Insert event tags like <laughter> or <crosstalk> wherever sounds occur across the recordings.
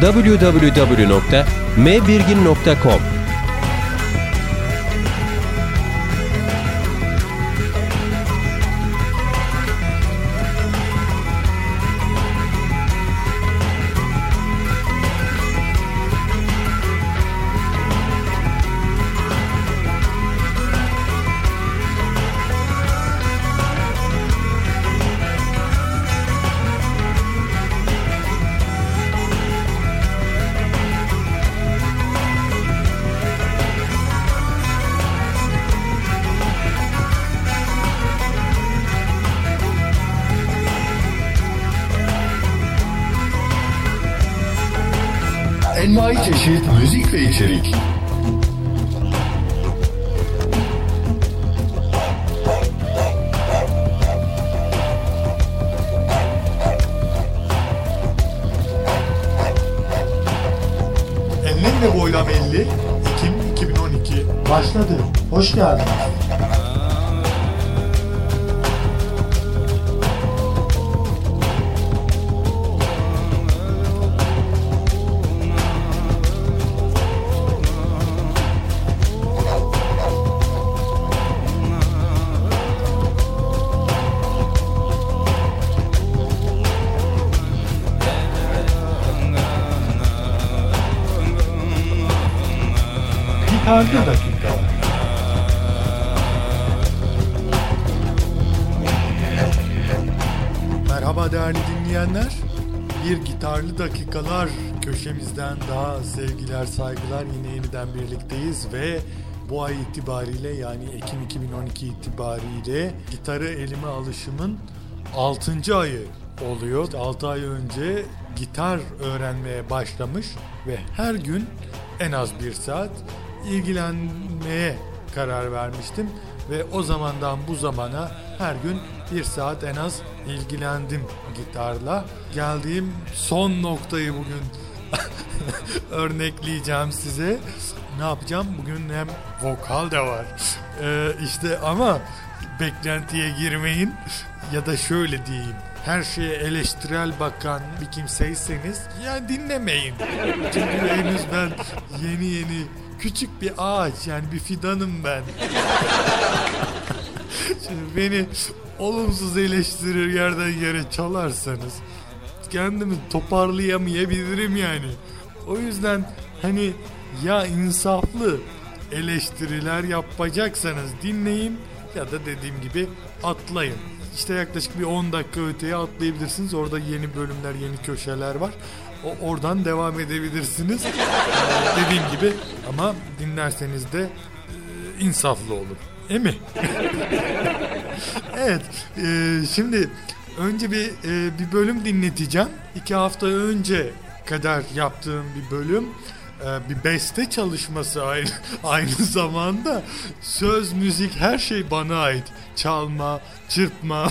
www.mbirgin.com Hoş geldiniz. Gitarda dakika. Köşemizden daha sevgiler saygılar yine yeniden birlikteyiz ve bu ay itibariyle yani Ekim 2012 itibariyle gitarı elime alışımın 6. ayı oluyor. 6 ay önce gitar öğrenmeye başlamış ve her gün en az bir saat ilgilenmeye karar vermiştim ve o zamandan bu zamana her gün bir saat en az ilgilendim gitarla. Geldiğim son noktayı bugün <laughs> örnekleyeceğim size. Ne yapacağım? Bugün hem vokal da var. Ee, işte ama beklentiye girmeyin ya da şöyle diyeyim. Her şeye eleştirel bakan bir kimseyseniz ya dinlemeyin. Çünkü henüz ben yeni yeni küçük bir ağaç yani bir fidanım ben. <laughs> Şimdi beni olumsuz eleştirir yerden yere çalarsanız kendimi toparlayamayabilirim yani. O yüzden hani ya insaflı eleştiriler yapacaksanız dinleyin ya da dediğim gibi atlayın. İşte yaklaşık bir 10 dakika öteye atlayabilirsiniz. Orada yeni bölümler, yeni köşeler var. O oradan devam edebilirsiniz. Ee, dediğim gibi ama dinlerseniz de e, insaflı olur. Değil mi? <laughs> evet. e, şimdi önce bir e, bir bölüm dinleteceğim. İki hafta önce kadar yaptığım bir bölüm. E, bir beste çalışması aynı, <laughs> aynı zamanda. Söz, müzik her şey bana ait. Çalma, çırpma, <laughs>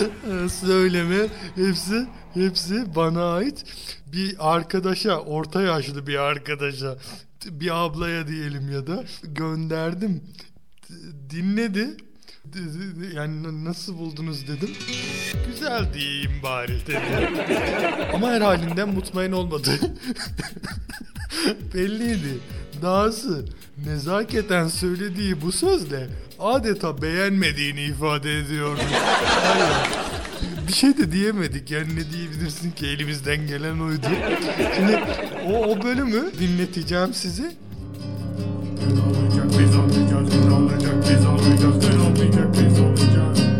e, söyleme hepsi hepsi bana ait. Bir arkadaşa, orta yaşlı bir arkadaşa, bir ablaya diyelim ya da gönderdim. Dinledi. Yani nasıl buldunuz dedim. Güzel diyeyim bari dedi. <laughs> Ama her halinden mutmain olmadı. <laughs> Belliydi. Dahası nezaketen söylediği bu sözle adeta beğenmediğini ifade ediyordu. Bir şey de diyemedik yani ne diyebilirsin ki elimizden gelen oydu. Şimdi o, o bölümü dinleteceğim size. Biz alacağız, biz alacak, biz alacağız, biz alacak, biz alacak. Biz alacak, biz alacak.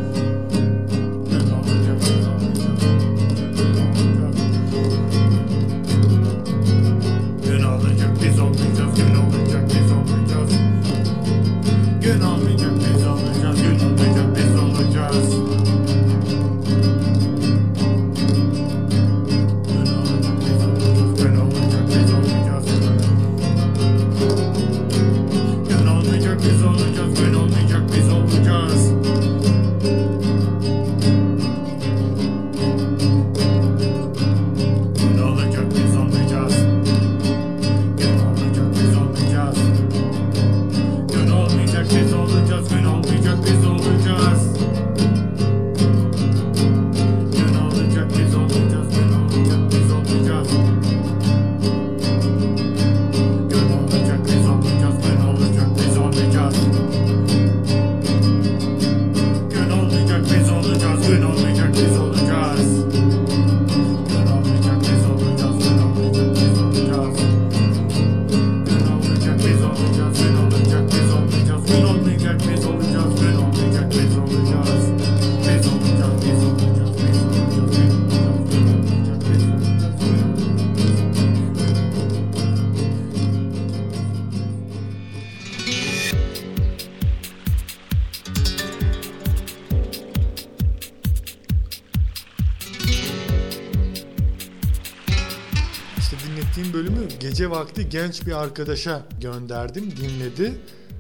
Vakti genç bir arkadaşa gönderdim. Dinledi.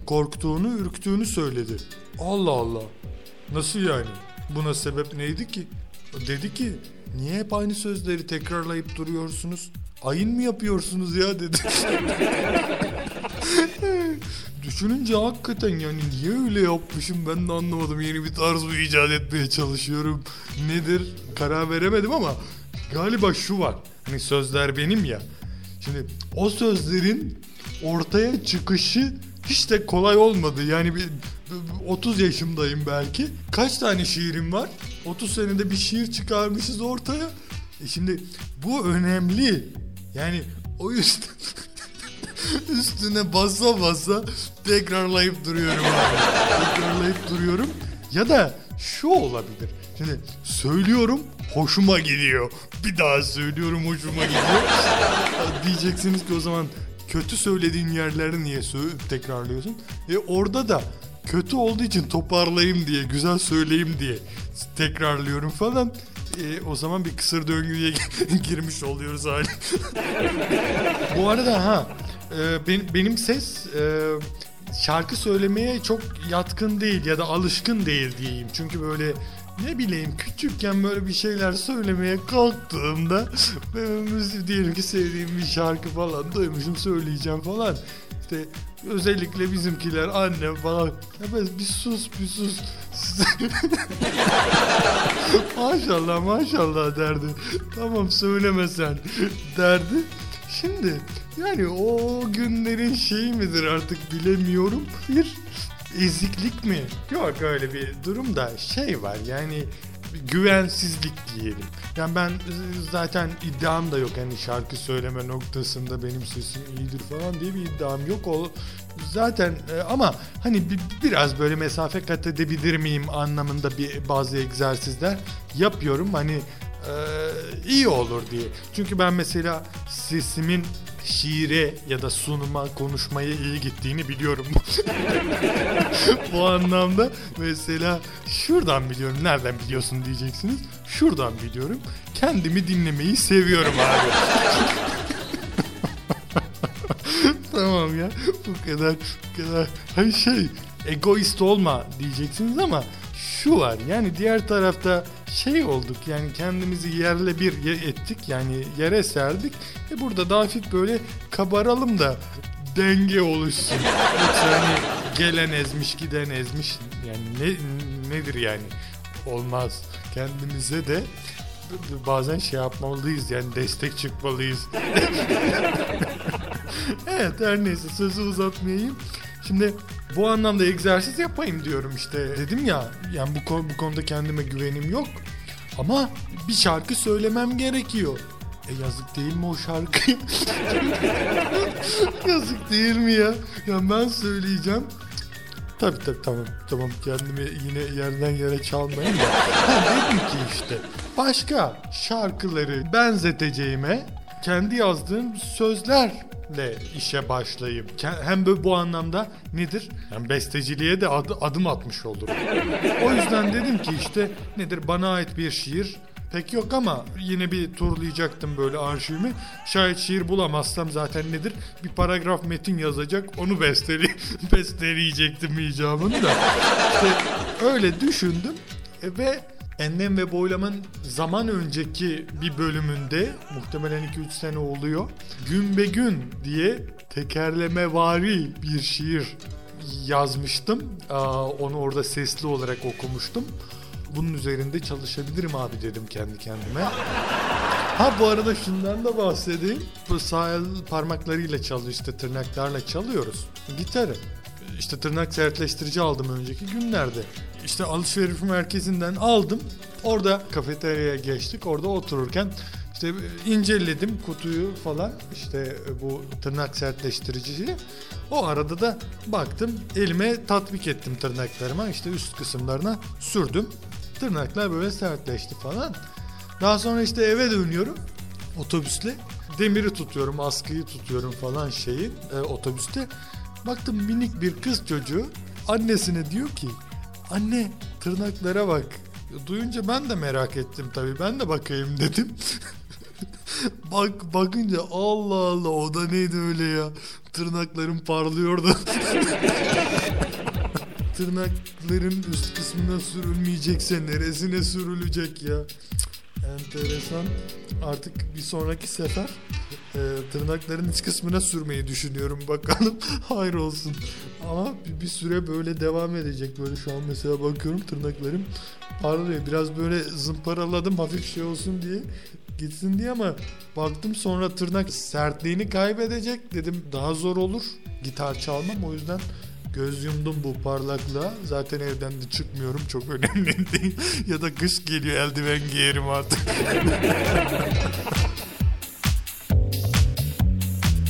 Korktuğunu, ürktüğünü söyledi. Allah Allah. Nasıl yani? Buna sebep neydi ki? Dedi ki niye hep aynı sözleri tekrarlayıp duruyorsunuz? Ayın mı yapıyorsunuz ya dedi. <laughs> Düşününce hakikaten yani niye öyle yapmışım ben de anlamadım. Yeni bir tarz mı icat etmeye çalışıyorum. Nedir karar veremedim ama galiba şu var. Hani sözler benim ya. Şimdi o sözlerin ortaya çıkışı hiç de kolay olmadı. Yani bir 30 yaşımdayım belki. Kaç tane şiirim var? 30 senede bir şiir çıkarmışız ortaya. E şimdi bu önemli. Yani o yüzden <laughs> üstüne basa basa tekrarlayıp duruyorum abi. tekrarlayıp duruyorum. Ya da şu olabilir. Şimdi söylüyorum hoşuma gidiyor. Bir daha söylüyorum hoşuma gidiyor. <laughs> Diyeceksiniz ki o zaman kötü söylediğin yerleri niye sö- tekrarlıyorsun? E orada da kötü olduğu için toparlayayım diye, güzel söyleyeyim diye tekrarlıyorum falan. E, o zaman bir kısır döngüye <laughs> girmiş oluyoruz hali. <laughs> Bu arada ha e, ben- benim ses e, şarkı söylemeye çok yatkın değil ya da alışkın değil diyeyim. Çünkü böyle ne bileyim küçükken böyle bir şeyler söylemeye kalktığımda müzik diyelim ki sevdiğim bir şarkı falan duymuşum söyleyeceğim falan. İşte özellikle bizimkiler annem falan ya ben bir sus bir sus. <laughs> maşallah maşallah derdi. Tamam söyleme sen derdi. Şimdi yani o günlerin şeyi midir artık bilemiyorum. Bir eziklik mi? Yok öyle bir durum da şey var yani güvensizlik diyelim. Yani ben zaten iddiam da yok hani şarkı söyleme noktasında benim sesim iyidir falan diye bir iddiam yok. O zaten e, ama hani bi- biraz böyle mesafe kat edebilir miyim anlamında bir bazı egzersizler yapıyorum. Hani e, iyi olur diye. Çünkü ben mesela sesimin şiire ya da sunuma, konuşmaya iyi gittiğini biliyorum. <laughs> Bu anlamda mesela şuradan biliyorum. Nereden biliyorsun diyeceksiniz. Şuradan biliyorum. Kendimi dinlemeyi seviyorum abi. <laughs> tamam ya. Bu kadar bu kadar hani şey egoist olma diyeceksiniz ama şu var yani diğer tarafta şey olduk yani kendimizi yerle bir ettik yani yere serdik ve burada daha hafif böyle kabaralım da denge oluşsun. Yoksa hani gelen ezmiş giden ezmiş yani ne nedir yani olmaz kendimize de bazen şey yapmalıyız yani destek çıkmalıyız. <laughs> evet her neyse sözü uzatmayayım. Şimdi bu anlamda egzersiz yapayım diyorum işte. Dedim ya yani bu, bu konuda kendime güvenim yok. Ama bir şarkı söylemem gerekiyor. E yazık değil mi o şarkı? <laughs> yazık değil mi ya? Ya ben söyleyeceğim. Tabii tabii tamam tamam kendimi yine yerden yere çalmayayım da. Dedim ki işte başka şarkıları benzeteceğime kendi yazdığım sözlerle işe başlayayım. Hem de bu anlamda nedir? Yani besteciliğe de ad- adım atmış olurum. O yüzden dedim ki işte nedir bana ait bir şiir pek yok ama yine bir turlayacaktım böyle arşivimi. Şayet şiir bulamazsam zaten nedir? Bir paragraf metin yazacak onu besteli <laughs> besteleyecektim icabını da. İşte öyle düşündüm E, ve Enlem ve Boylam'ın zaman önceki bir bölümünde muhtemelen 2-3 sene oluyor. Gün be gün diye tekerleme vari bir şiir yazmıştım. Onu orada sesli olarak okumuştum. Bunun üzerinde çalışabilirim abi dedim kendi kendime. Ha bu arada şundan da bahsedeyim. Bu sağ el parmaklarıyla çalıyor işte tırnaklarla çalıyoruz. Gitarı. İşte tırnak sertleştirici aldım önceki günlerde. İşte alışveriş merkezinden aldım. Orada kafeteryaya geçtik. Orada otururken işte inceledim kutuyu falan. İşte bu tırnak sertleştiriciyi. O arada da baktım elime tatbik ettim tırnaklarıma. İşte üst kısımlarına sürdüm. Tırnaklar böyle sertleşti falan. Daha sonra işte eve dönüyorum otobüsle. Demiri tutuyorum, askıyı tutuyorum falan şeyi e, otobüste. Baktım minik bir kız çocuğu annesine diyor ki anne tırnaklara bak. Duyunca ben de merak ettim tabii ben de bakayım dedim. <laughs> Bak bakınca Allah Allah o da neydi öyle ya. Tırnaklarım parlıyordu. <laughs> Tırnakların üst kısmına sürülmeyecekse neresine sürülecek ya? Enteresan. Artık bir sonraki sefer e, tırnakların iç kısmına sürmeyi düşünüyorum. Bakalım <laughs> hayır olsun. Ama bir, bir süre böyle devam edecek. Böyle şu an mesela bakıyorum tırnaklarım parlıyor. Biraz böyle zımparaladım hafif şey olsun diye gitsin diye ama baktım sonra tırnak sertliğini kaybedecek dedim daha zor olur gitar çalmam o yüzden göz yumdum bu parlaklığa. Zaten evden de çıkmıyorum çok önemli <laughs> değil. Ya da kış geliyor eldiven giyerim artık. <laughs>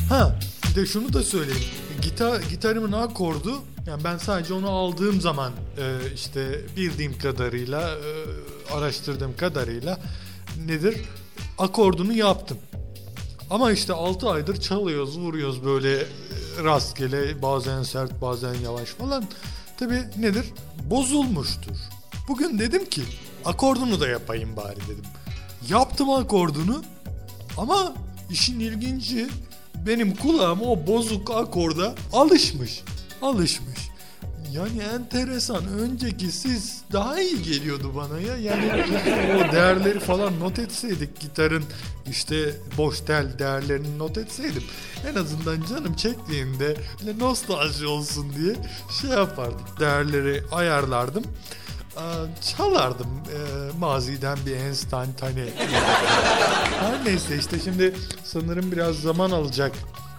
Ha bir de şunu da söyleyeyim. Gitar gitarımın akordu yani ben sadece onu aldığım zaman e, işte bildiğim kadarıyla e, araştırdığım kadarıyla nedir? Akordunu yaptım. Ama işte 6 aydır çalıyoruz, vuruyoruz böyle rastgele, bazen sert, bazen yavaş falan. Tabi nedir? Bozulmuştur. Bugün dedim ki akordunu da yapayım bari dedim. Yaptım akordunu ama işin ilginci benim kulağım o bozuk akorda alışmış. Alışmış. Yani enteresan. Önceki siz daha iyi geliyordu bana ya. Yani o değerleri falan not etseydik gitarın işte boş tel değerlerini not etseydim en azından canım çektiğinde nostalji olsun diye şey yapardım. Değerleri ayarlardım. Çalardım e, maziden bir enstantane. Her neyse işte şimdi sanırım biraz zaman alacak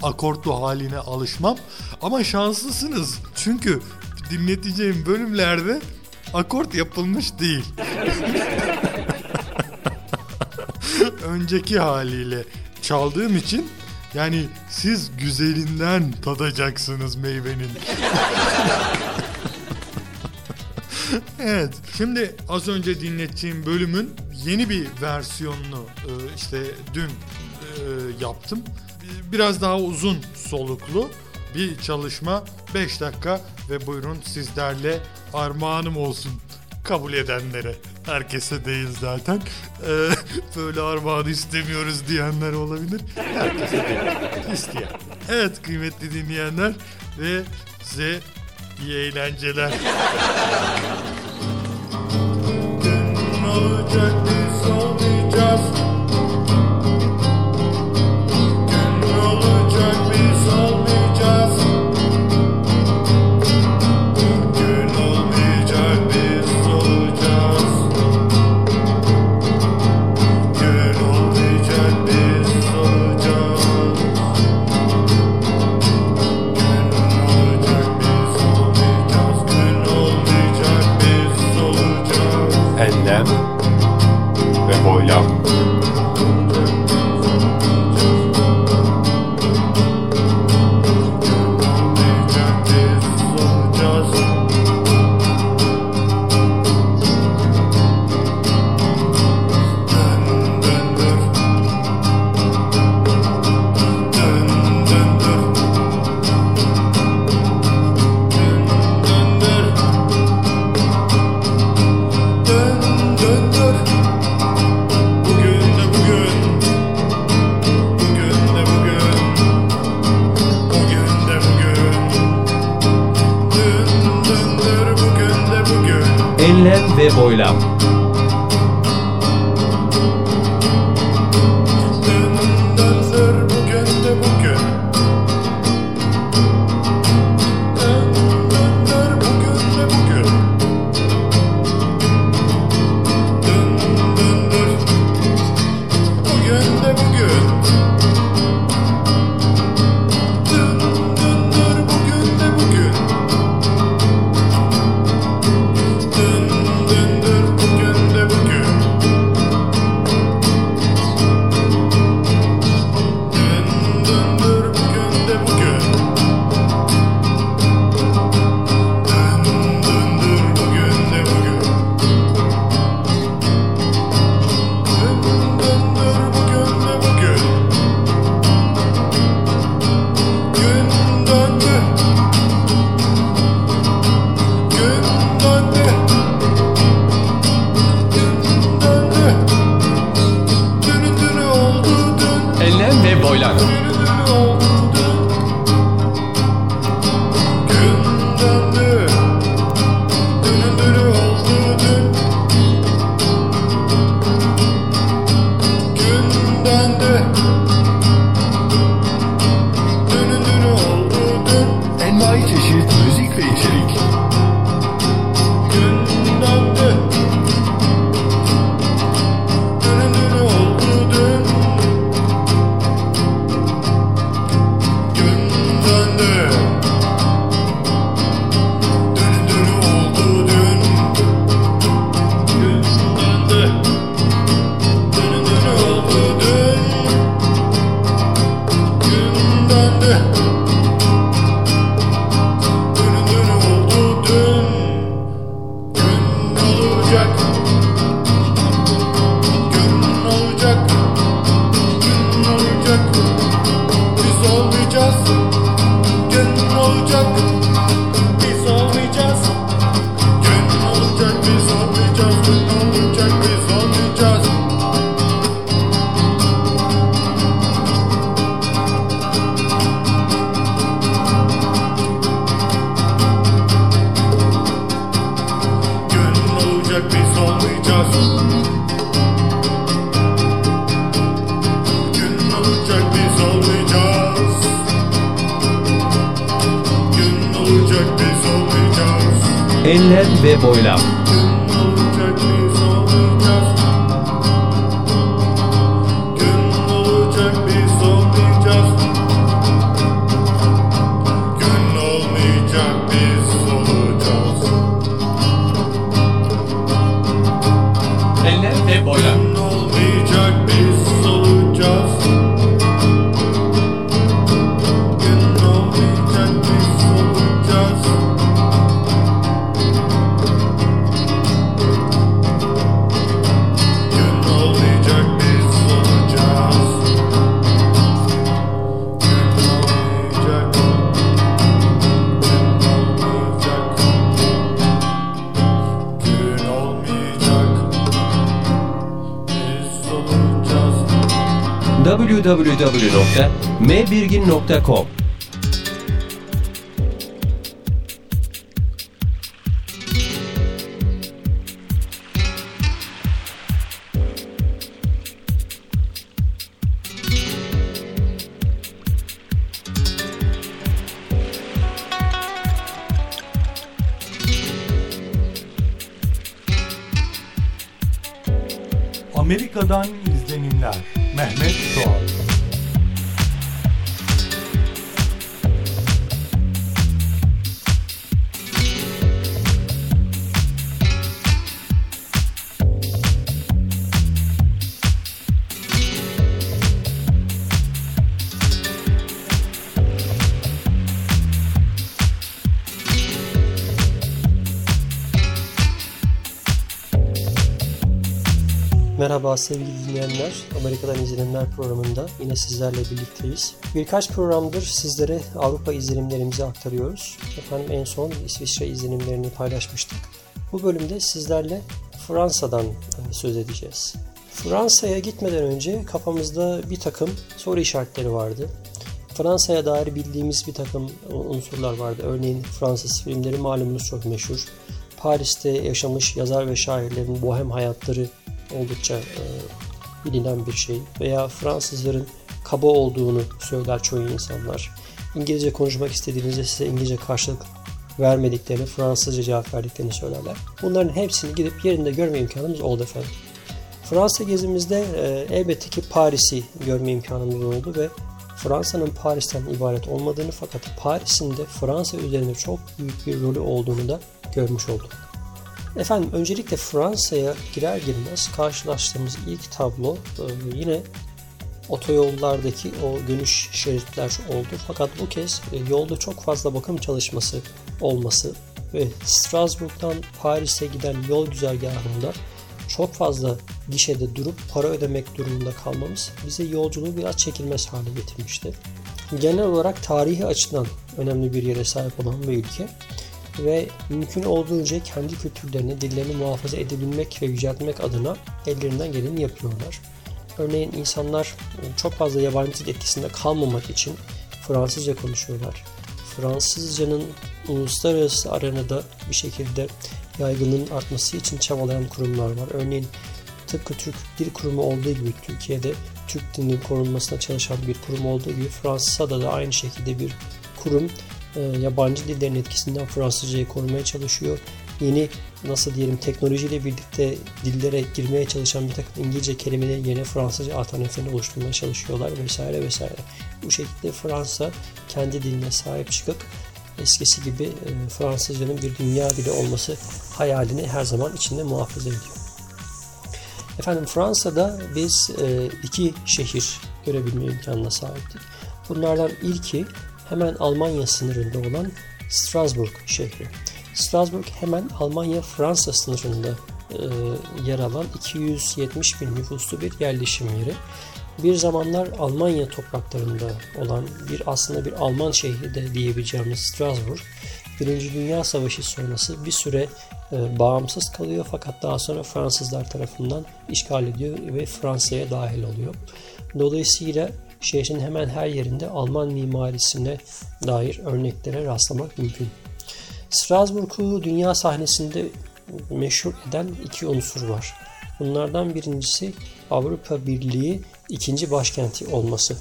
akortlu haline alışmam. Ama şanslısınız. Çünkü dinleteceğim bölümlerde akort yapılmış değil. Önceki haliyle çaldığım için yani siz güzelinden tadacaksınız meyvenin. evet. Şimdi az önce dinlettiğim bölümün yeni bir versiyonunu e, işte dün e, yaptım. Biraz daha uzun soluklu bir çalışma 5 dakika ve buyurun sizlerle armağanım olsun kabul edenlere. Herkese değil zaten. Ee, <laughs> böyle armağanı istemiyoruz diyenler olabilir. Herkese değil. İsteyen. Evet kıymetli dinleyenler ve size iyi eğlenceler. Gün olacak olmayacağız. Enlem ve boylam. Enlem ve boylam. www.mbirgin.com Merhaba sevgili dinleyenler. Amerika'dan izlenimler programında yine sizlerle birlikteyiz. Birkaç programdır sizlere Avrupa izlenimlerimizi aktarıyoruz. Efendim en son İsviçre izlenimlerini paylaşmıştık. Bu bölümde sizlerle Fransa'dan e, söz edeceğiz. Fransa'ya gitmeden önce kafamızda bir takım soru işaretleri vardı. Fransa'ya dair bildiğimiz bir takım unsurlar vardı. Örneğin Fransız filmleri malumunuz çok meşhur. Paris'te yaşamış yazar ve şairlerin bohem hayatları oldukça e, bilinen bir şey. Veya Fransızların kaba olduğunu söyler çoğu insanlar. İngilizce konuşmak istediğinizde size İngilizce karşılık vermediklerini, Fransızca cevap verdiklerini söylerler. Bunların hepsini gidip yerinde görme imkanımız oldu efendim. Fransa gezimizde e, elbette ki Paris'i görme imkanımız oldu ve Fransa'nın Paris'ten ibaret olmadığını fakat Paris'in de Fransa üzerinde çok büyük bir rolü olduğunu da görmüş olduk. Efendim öncelikle Fransa'ya girer girmez karşılaştığımız ilk tablo e, yine otoyollardaki o dönüş şeritler oldu. Fakat bu kez e, yolda çok fazla bakım çalışması olması ve Strasbourg'dan Paris'e giden yol güzergahında çok fazla gişede durup para ödemek durumunda kalmamız bize yolculuğu biraz çekilmez hale getirmişti. Genel olarak tarihi açıdan önemli bir yere sahip olan bir ülke ve mümkün olduğunca kendi kültürlerini, dillerini muhafaza edebilmek ve yüceltmek adına ellerinden geleni yapıyorlar. Örneğin insanlar çok fazla yabancı dil etkisinde kalmamak için Fransızca konuşuyorlar. Fransızcanın uluslararası arenada bir şekilde yaygınlığın artması için çabalayan kurumlar var. Örneğin tıpkı Türk Dil Kurumu olduğu gibi Türkiye'de Türk dilinin korunmasına çalışan bir kurum olduğu gibi Fransa'da da aynı şekilde bir kurum e, yabancı dillerin etkisinden Fransızcayı korumaya çalışıyor. Yeni nasıl diyelim teknolojiyle birlikte dillere girmeye çalışan bir takım İngilizce kelimelerin yerine Fransızca alternatiflerini oluşturmaya çalışıyorlar vesaire vesaire. Bu şekilde Fransa kendi diline sahip çıkıp eskisi gibi e, Fransızcanın bir dünya dili olması hayalini her zaman içinde muhafaza ediyor. Efendim Fransa'da biz e, iki şehir görebilme imkanına sahiptik. Bunlardan ilki hemen Almanya sınırında olan Strasbourg şehri. Strasbourg hemen Almanya-Fransa sınırında e, yer alan 270 bin nüfuslu bir yerleşim yeri. Bir zamanlar Almanya topraklarında olan bir aslında bir Alman şehri de diyebileceğimiz Strasbourg, Birinci Dünya Savaşı sonrası bir süre e, bağımsız kalıyor fakat daha sonra Fransızlar tarafından işgal ediyor ve Fransa'ya dahil oluyor. Dolayısıyla şehrin hemen her yerinde Alman mimarisine dair örneklere rastlamak mümkün. Strasbourg'u dünya sahnesinde meşhur eden iki unsur var. Bunlardan birincisi Avrupa Birliği ikinci başkenti olması.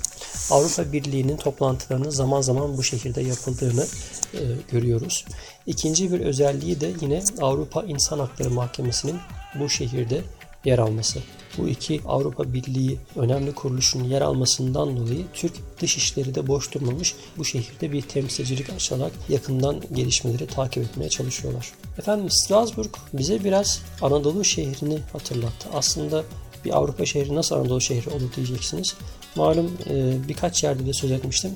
Avrupa Birliği'nin toplantılarının zaman zaman bu şehirde yapıldığını e, görüyoruz. İkinci bir özelliği de yine Avrupa İnsan Hakları Mahkemesi'nin bu şehirde yer alması. Bu iki Avrupa Birliği önemli kuruluşun yer almasından dolayı Türk dışişleri de boş durmamış bu şehirde bir temsilcilik açarak yakından gelişmeleri takip etmeye çalışıyorlar. Efendim Strasbourg bize biraz Anadolu şehrini hatırlattı. Aslında bir Avrupa şehri nasıl Anadolu şehri olur diyeceksiniz. Malum e, birkaç yerde de söz etmiştim.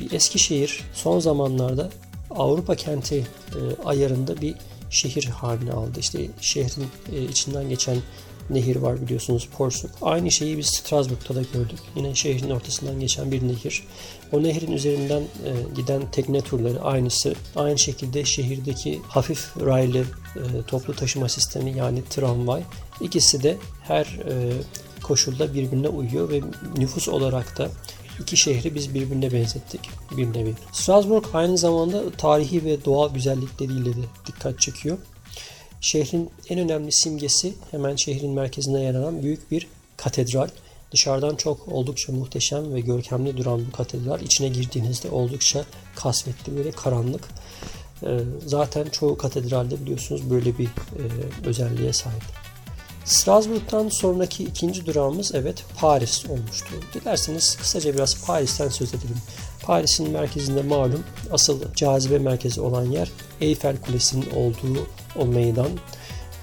Bir eski şehir son zamanlarda Avrupa kenti e, ayarında bir şehir haline aldı. İşte şehrin e, içinden geçen nehir var biliyorsunuz Porsuk. Aynı şeyi biz Strasbourg'da da gördük. Yine şehrin ortasından geçen bir nehir. O nehrin üzerinden e, giden tekne turları aynısı. Aynı şekilde şehirdeki hafif raylı e, toplu taşıma sistemi yani tramvay. İkisi de her e, koşulda birbirine uyuyor ve nüfus olarak da iki şehri biz birbirine benzettik bir nevi. Strasbourg aynı zamanda tarihi ve doğal güzellikleriyle de dikkat çekiyor. Şehrin en önemli simgesi hemen şehrin merkezinde yer alan büyük bir katedral. Dışarıdan çok oldukça muhteşem ve görkemli duran bu katedral içine girdiğinizde oldukça kasvetli böyle karanlık. Ee, zaten çoğu katedralde biliyorsunuz böyle bir e, özelliğe sahip. Strasbourg'dan sonraki ikinci durağımız evet Paris olmuştu. Dilerseniz kısaca biraz Paris'ten söz edelim. Paris'in merkezinde malum asıl cazibe merkezi olan yer Eiffel Kulesi'nin olduğu o meydan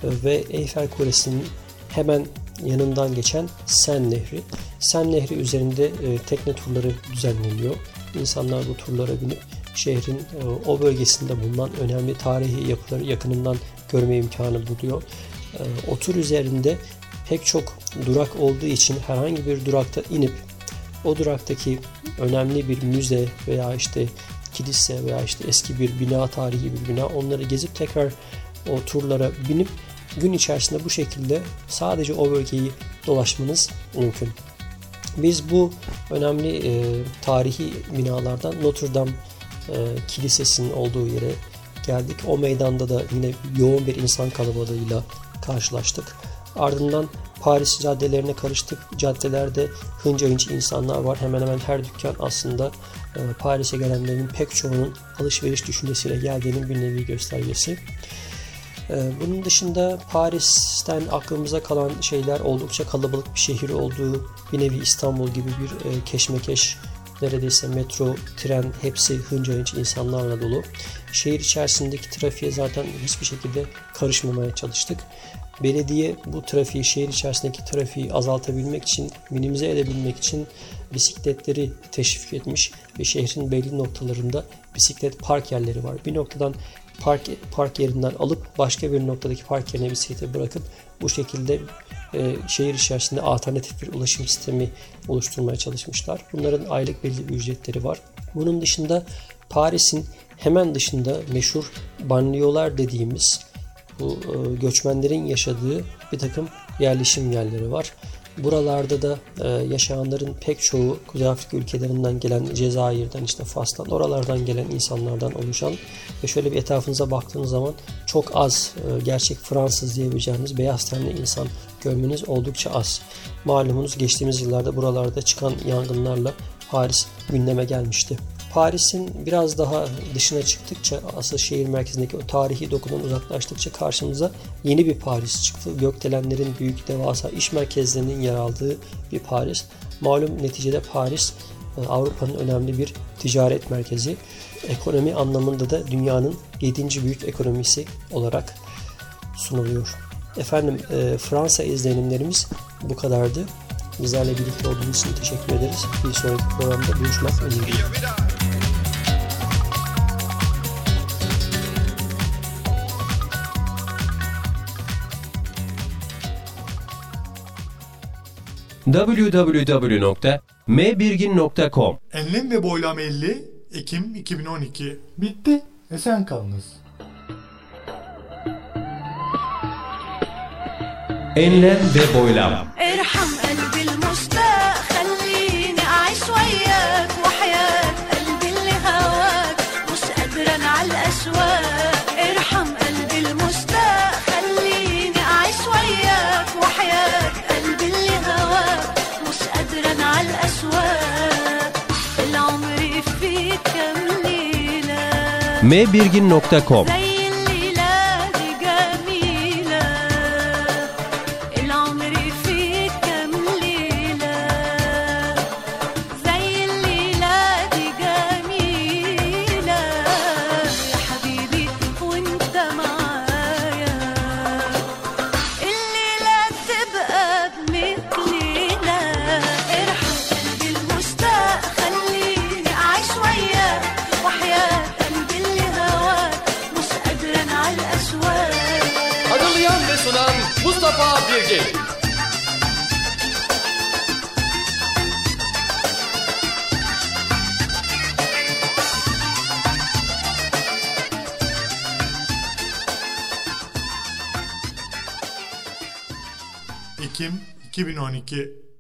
ve Eiffel Kulesi'nin hemen yanından geçen Sen Nehri. Sen Nehri üzerinde e, tekne turları düzenleniyor. İnsanlar bu turlara binip şehrin e, o bölgesinde bulunan önemli tarihi yapıları yakınından görme imkanı buluyor. E, o tur üzerinde pek çok durak olduğu için herhangi bir durakta inip o duraktaki önemli bir müze veya işte kilise veya işte eski bir bina, tarihi bir bina onları gezip tekrar o turlara binip gün içerisinde bu şekilde sadece o bölgeyi dolaşmanız mümkün. Biz bu önemli e, tarihi binalardan Notre Dame e, Kilisesi'nin olduğu yere geldik. O meydanda da yine yoğun bir insan kalabalığıyla karşılaştık. Ardından Paris caddelerine karıştık. Caddelerde hınca hınç insanlar var. Hemen hemen her dükkan aslında e, Paris'e gelenlerin pek çoğunun alışveriş düşüncesiyle geldiğinin bir nevi göstergesi. Ee, bunun dışında Paris'ten aklımıza kalan şeyler oldukça kalabalık bir şehir olduğu, bir nevi İstanbul gibi bir e, keşmekeş, neredeyse metro, tren hepsi hınca hınç insanlarla dolu. Şehir içerisindeki trafiğe zaten hiçbir şekilde karışmamaya çalıştık. Belediye bu trafiği, şehir içerisindeki trafiği azaltabilmek için, minimize edebilmek için bisikletleri teşvik etmiş ve şehrin belli noktalarında bisiklet park yerleri var. Bir noktadan park, park yerinden alıp başka bir noktadaki park yerine bisikleti bırakıp bu şekilde e, şehir içerisinde alternatif bir ulaşım sistemi oluşturmaya çalışmışlar. Bunların aylık belli ücretleri var. Bunun dışında Paris'in hemen dışında meşhur banliyolar dediğimiz bu e, göçmenlerin yaşadığı bir takım yerleşim yerleri var. Buralarda da e, yaşayanların pek çoğu Kuzey Afrika ülkelerinden gelen Cezayir'den işte Fas'tan oralardan gelen insanlardan oluşan ve şöyle bir etrafınıza baktığınız zaman çok az e, gerçek Fransız diyebileceğiniz beyaz tenli insan görmeniz oldukça az. Malumunuz geçtiğimiz yıllarda buralarda çıkan yangınlarla Paris gündeme gelmişti. Paris'in biraz daha dışına çıktıkça asıl şehir merkezindeki o tarihi dokudan uzaklaştıkça karşımıza yeni bir Paris çıktı. Gökdelenlerin büyük devasa iş merkezlerinin yer aldığı bir Paris. Malum neticede Paris e, Avrupa'nın önemli bir ticaret merkezi. Ekonomi anlamında da dünyanın 7. büyük ekonomisi olarak sunuluyor. Efendim e, Fransa izlenimlerimiz bu kadardı. Bizlerle birlikte olduğunuz için teşekkür ederiz. Bir sonraki programda görüşmek üzere. www.mbirgin.com Enlem ve Boylam 50 Ekim 2012 Bitti. Esen kalınız. Enlem ve Boylam Erham elbil mbirgin.com Ok.